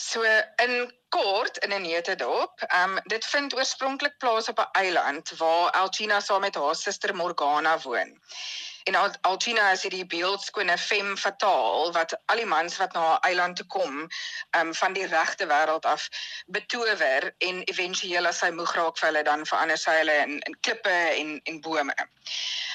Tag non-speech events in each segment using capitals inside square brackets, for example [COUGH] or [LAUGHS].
So in kort in 'n neutedop, ehm um, dit vind oorspronklik plaas op 'n eiland waar Algina saam met haar suster Morgana woon. En Al Algina is hierdie beeldskone femme fatale wat al die mans wat na haar eiland toe kom, um, van die regte wêreld af betower en éventueel as sy moeg raak vir hulle dan verander sy hulle in in klippe en en bome.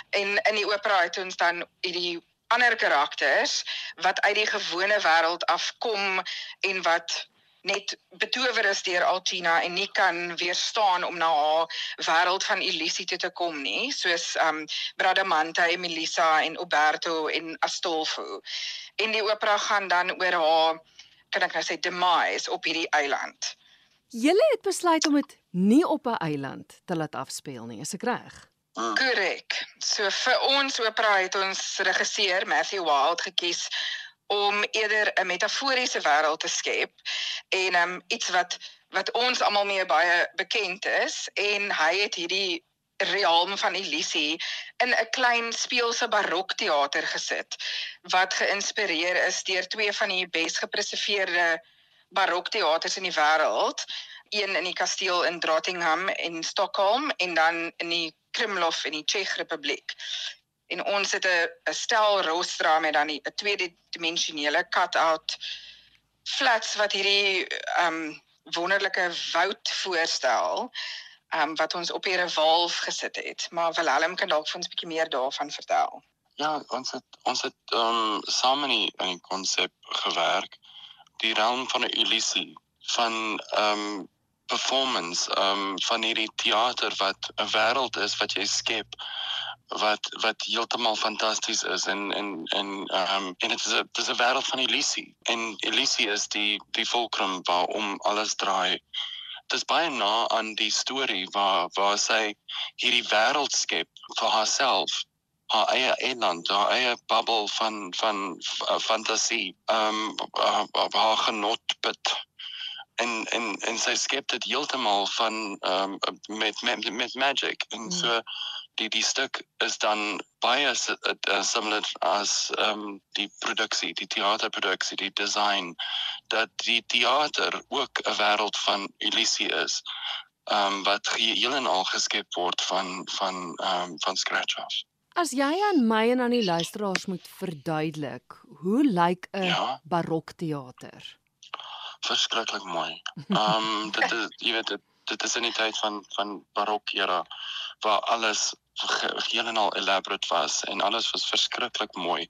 En in die opera het ons dan hierdie ander karakters wat uit die gewone wêreld afkom en wat net betower is deur Altina en nie kan weerstaan om na haar wêreld van illusie toe te kom nie, soos um Bradamante, Melissa en Uberto en Astolfo. En die opera gaan dan oor haar kan ek nou sê demise op hierdie eiland. Julle het besluit om dit nie op 'n eiland te laat afspeel nie, is ek reg? Korrek. So vir ons opera het ons regisseur Matthew Wild gekies om eerder 'n metaforiese wêreld te skep en um, iets wat wat ons almal mee baie bekend is en hy het hierdie realm van illusie in 'n klein speelse barokteater gesit wat geïnspireer is deur twee van die besgepreserveerde barokteaters in die wêreld een in die kasteel in Drottningham in Stockholm en dan in die Kremlov in die Tsjech Republiek. En ons het 'n stel rostra met dan 'n tweedimensionele cut-out flats wat hierdie um wonderlike woud voorstel um wat ons op hierdie walf gesit het. Maar Willem kan dalk vir ons 'n bietjie meer daarvan vertel. Ja, ons het ons het um saam in die in die konsep gewerk. Die realm van 'n illusie van um performance um van hierdie teater wat 'n wêreld is wat jy skep wat wat heeltemal fantasties is en en en um en dit is 'n dis 'n wêreld van illusie. En illusie is die die fulcrum waarom alles draai. Dit is baie na aan die storie waar waar sy hierdie wêreld skep vir haarself haar eie eiland, haar eie bubble van van fantasie, um haar genotput en en en sy skep dit heeltemal van ehm um, met, met met magic en mm. so die die stuk is dan baie uh, similar as ehm um, die produksie die teaterproduksie die design dat die teater ook 'n wêreld van illusie is ehm um, wat heeltemal geskep word van van ehm um, van scratch off As jy aan my en aan die luisteraars moet verduidelik, hoe lyk 'n ja? barokteater? Verskriklik mooi. [LAUGHS] Ehm um, dit is jy weet dit dit is in die tyd van van barok era waar alles heeltemal elaborate was en alles was verskriklik mooi.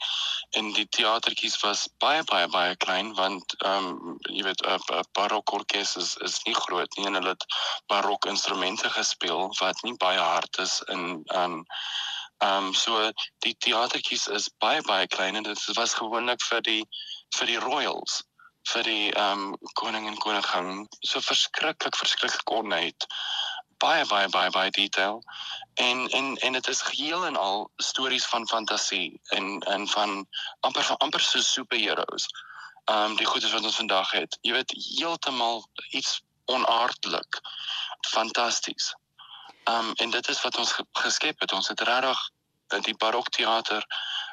En die teatertjies was baie baie baie klein want ehm um, jy weet 'n barok orkes is is nie groot nie en hulle het barok instrumente gespeel wat nie baie hard is in aan Ehm um, so die teatertjies is baie baie klein en dit was gewoonlik vir die vir die royals vir die ehm um, koning en koningin so verskriklik verskriklik ornate baie baie baie baie detail en en en dit is geheel en al stories van fantasie en en van amper van amper so superheroes. Ehm um, die goedes wat ons vandag het. Jy weet heeltemal iets onaardelik. Fantasties. Ehm um, en dit is wat ons geskep het. Ons het regtig die barokteater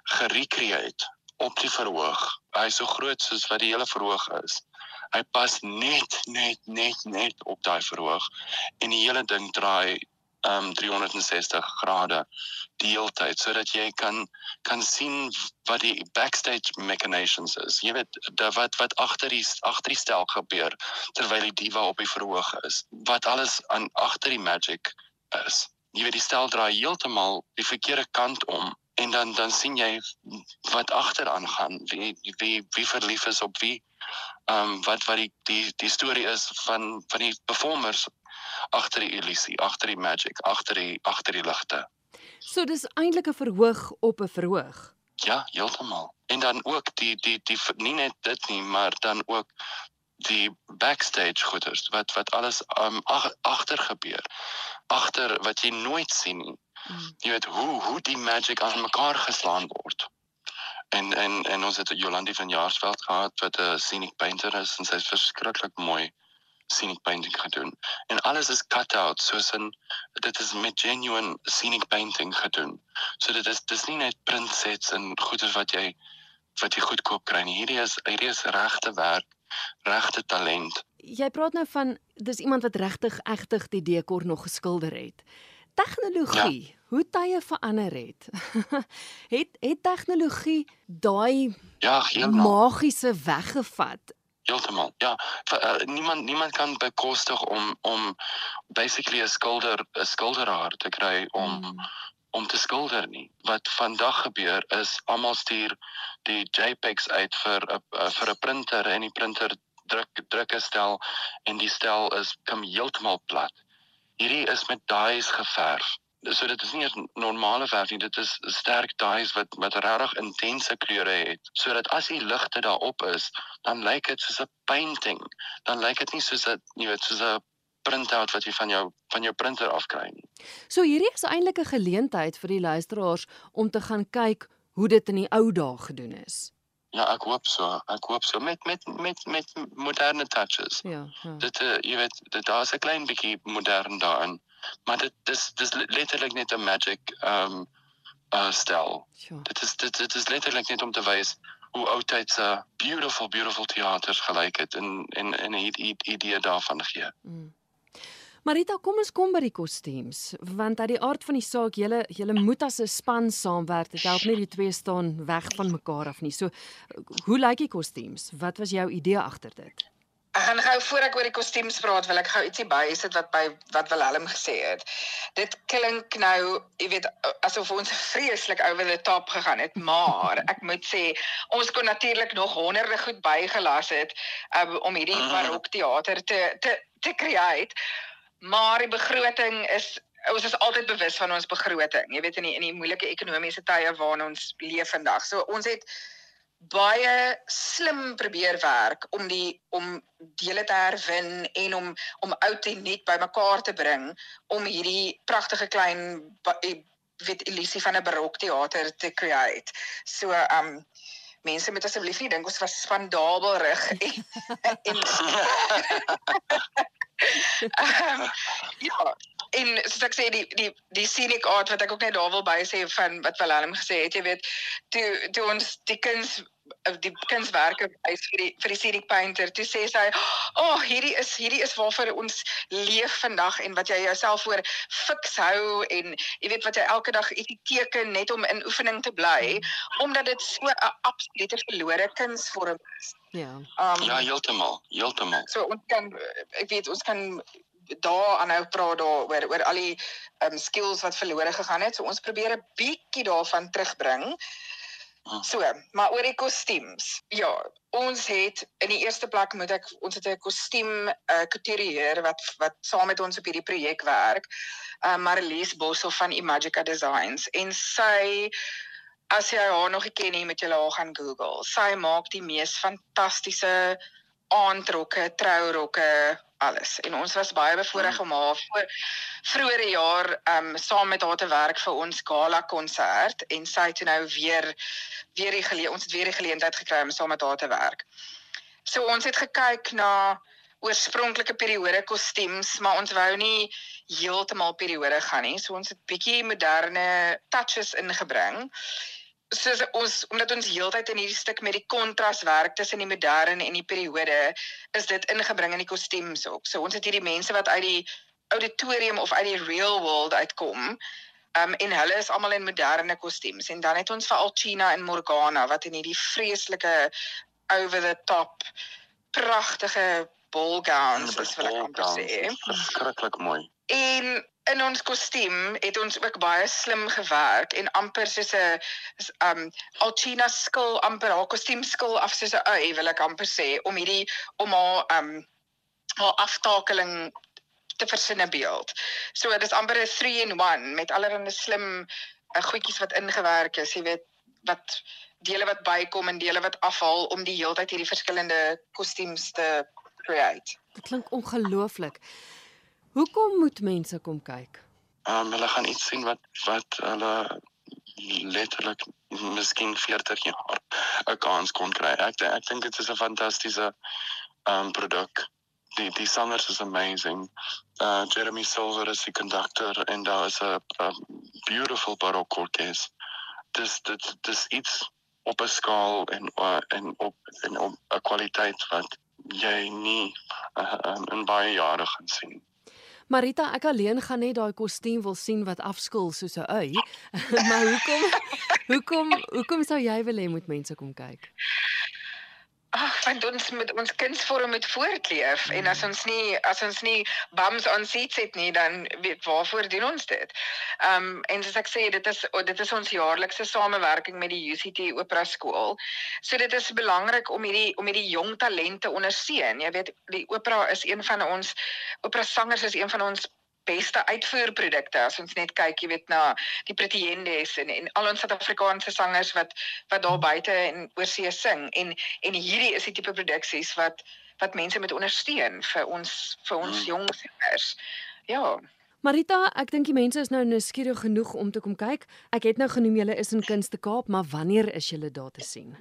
gerecreate op die verhoog. Hy is so groot soos wat die hele verhoog is. Hy pas net net net net op daai verhoog en die hele ding draai um 360 grade die hele tyd sodat jy kan kan sien wat die backstage machinations is. Jy weet wat wat agter die agter die stel gebeur terwyl die diva op die verhoog is. Wat alles aan agter die magic is. Jy weet die stel draai heeltemal die verkeerde kant om en dan dan sien jy wat agteraan gaan wie wie wie verlief is op wie. Ehm um, wat wat die die die storie is van van die performers agter die illusie agter die magic agter die agter die ligte so dis eintlik 'n verhoog op 'n verhoog. Ja heeltemal. En dan ook die die die nie net dit nie maar dan ook die backstage goeders wat wat alles um, ag, agter gebeur. Agter wat jy nooit sien nie. Jy weet hoe hoe die magic aan mekaar geslaan word. En en en ons het Jolandi van Jaarsveld gehad wat 'n scenic painter is en sy's verskriklik mooi scenic painting gedoen. En alles is cut out soos in dit is met genuine scenic painting gedoen. So dit is dis nie net print sets en goeders wat jy wat jy goedkoop kry nie. Hierdie is hierdie is regte werk regte talent. Jy praat nou van dis iemand wat regtig egtig die dekor nog geskilder het. Tegnologie, ja. hoe tye verander het. [LAUGHS] het het tegnologie daai ja, magiese weggevat Heeltemal. Ja, vir, uh, niemand niemand kan bekostig om om basically 'n skilder 'n skilderaar te kry om mm. om te skilder nie. Wat vandag gebeur is almal stuur die JPEGs uit vir 'n uh, vir 'n printer en die printer druk druk 'n stel en die stel is kom heeltemal plat. Hierdie is met dyes geverf. So dit is nie 'n normale verf nie dit is sterk dyes wat wat regtig intense kleure het. Sodat as die ligte daarop is dan lyk dit soos 'n painting. Dan lyk dit nie soos 'n jy weet soos 'n printout wat jy van jou van jou printer afkry nie. So hierdie is eintlik 'n geleentheid vir die luisteraars om te gaan kyk hoe dit in die ou dae gedoen is Ja, ek hoop so. Ek hoop so met met met met moderne touches. Ja. ja. Dit uh, jy weet, dit daar's 'n klein bietjie modern daarin maar dit dis dis letterlik net 'n magic ehm um, uh stel. Sure. Dit is dit dit is letterlik net om te wys hoe oudtydse beautiful beautiful teaters gelyk het en en en 'n idee daarvan gee. Mm. Marita, kom ons kom by die kostuums, want uit die aard van die saak, julle julle moet as 'n span saamwerk. Dit help nie die twee staan weg van mekaar af nie. So, hoe lyk die kostuums? Wat was jou idee agter dit? Ek gaan gou voor ek oor die kostuums praat, wil ek gou ietsie bysit wat by wat Willem gesê het. Dit klink nou, jy weet, asof ons vreeslik over the top gegaan het, maar [LAUGHS] ek moet sê, ons kon natuurlik nog honderde goed bygelas het um, om hierdie mhm. barokteater te te te create. Maar die begroting is ons is altyd bewus van ons begroting. Jy weet in die in die moeilike ekonomiese tye waarin ons leef vandag. So ons het baie slim probeer werk om die om dele te herwin en om om oud en nuut bymekaar te bring om hierdie pragtige klein weet illusie van 'n barokteater te create. So um mense moet asseblief nie dink ons was spandabelrig [LAUGHS] en en um, [LAUGHS] ja en soos ek sê die die die scenic art wat ek ook net daar wil by sê van wat Willem gesê het jy weet toe toe ons die kuns die kunswerke wys vir die vir die scenic painter. Toe sê sy ag oh, hierdie is hierdie is waarvoor ons leef vandag en wat jy jouself voor fiks hou en jy weet wat jy elke dag ietsie teken net om in oefening te bly omdat dit so 'n absolute verlore kunsvorm is. Ja. Um, ja heeltemal heeltemal. so ons kan ek weet ons kan daar aanhou praat daaroor oor al die um skills wat verlore gegaan het. So ons probeer 'n bietjie daarvan terugbring. So, maar oor die kostuums. Ja, ons het in die eerste plek moet ek ons het 'n kostuum uh, couturier wat wat saam met ons op hierdie projek werk. Uh Marlies Boshoff van Imagica Designs en sy as jy haar nog nie ken nie, moet jy haar gaan Google. Sy maak die mees fantastiese aandrokke, trourokke, alles. En ons was baie bevoorreg hmm. om haar voor vroeëre jaar um saam met haar te werk vir ons gala konsert en sy het nou weer weer die geleë ons het weer die geleentheid gekry om saam met haar te werk. So ons het gekyk na oorspronklike periode kostuums, maar ons wou nie heeltemal periode gaan nie. So ons het bietjie moderne touches ingebring soos ons omdat ons heeltyd in hierdie stuk met die kontras werk tussen die moderne en die periode is dit ingebring in die kostuums ook. So ons het hierdie mense wat uit die auditorium of uit die real world uitkom. Um en hulle is almal in moderne kostuums en dan het ons vir Alchina en Morgana wat in hierdie vreeslike over the top pragtige ball gowns is wat ek kan sê. Verskriklik mooi. En in ons kostuum het ons ook baie slim gewerk en amper soos 'n um Alchina skil amper haar kostuum skil af soos 'n ui wil ek amper sê om hierdie om haar um haar aftakeling te versinne beeld. So dit is amper 'n 3 in 1 met allerlei slim uh, goedjies wat ingewerk is, jy weet wat dele wat bykom en dele wat afhaal om die heeltyd hierdie verskillende kostuums te create. Dit klink ongelooflik. Hoekom moet mense kom kyk? Ehm um, hulle gaan iets sien wat wat hulle letterlik miskien 40 jaar 'n kans kon kry. Ek ek dink dit is 'n fantastiese ehm um, produk. Die die sangers is amazing. Uh Jeremy Silver is die conductor en daar is 'n beautiful baroque orkes. Dis dit dis iets op 'n skaal en uh, en op en op 'n kwaliteit wat jy nie uh, um, in baie jare gaan sien. Marita, ek alleen gaan net daai kostuum wil sien wat afskil soos 'n ui. [LAUGHS] maar hoekom [LAUGHS] hoekom hoekom sou jy wil hê moet mense kom kyk? Ag, want ons moet ons kunsvorm moet voortleef mm. en as ons nie as ons nie bums on seats het nie, dan weet waarvoor doen ons dit? Ehm um, en soos ek sê, dit is dit is ons jaarlikse samewerking met die UCT Opera Skool. So dit is belangrik om hierdie om hierdie jong talente ondersteun. Jy weet, die opera is een van ons opera sangers is een van ons beste uitvoerprodukte as ons net kyk jy weet na die Prettiendes en en al ons Suid-Afrikaanse sangers wat wat daar buite en oorsee sing en en hierdie is die tipe produksies wat wat mense moet ondersteun vir ons vir ons hmm. jong sangers. Ja. Marita, ek dink die mense is nou nuuskierig genoeg om te kom kyk. Ek het nou genoem julle is in Kunste Kaap, maar wanneer is julle daar te sien?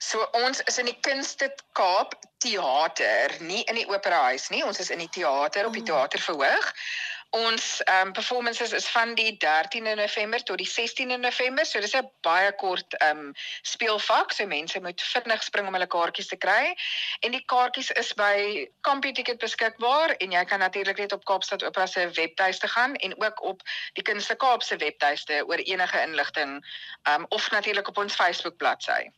So ons is in die Kunste Kaap teater, nie in die operahuis nie. Ons is in die teater op die oh. Ons ehm um, performances is van die 13de November tot die 16de November. So dis 'n baie kort ehm um, speelvak. So mense moet vinnig spring om hulle kaartjies te kry. En die kaartjies is by CompuTicket beskikbaar en jy kan natuurlik net op Kaapstad Opera se webtuiste gaan en ook op die Kunste Kaap se webtuiste oor enige inligting ehm um, of natuurlik op ons Facebook bladsy.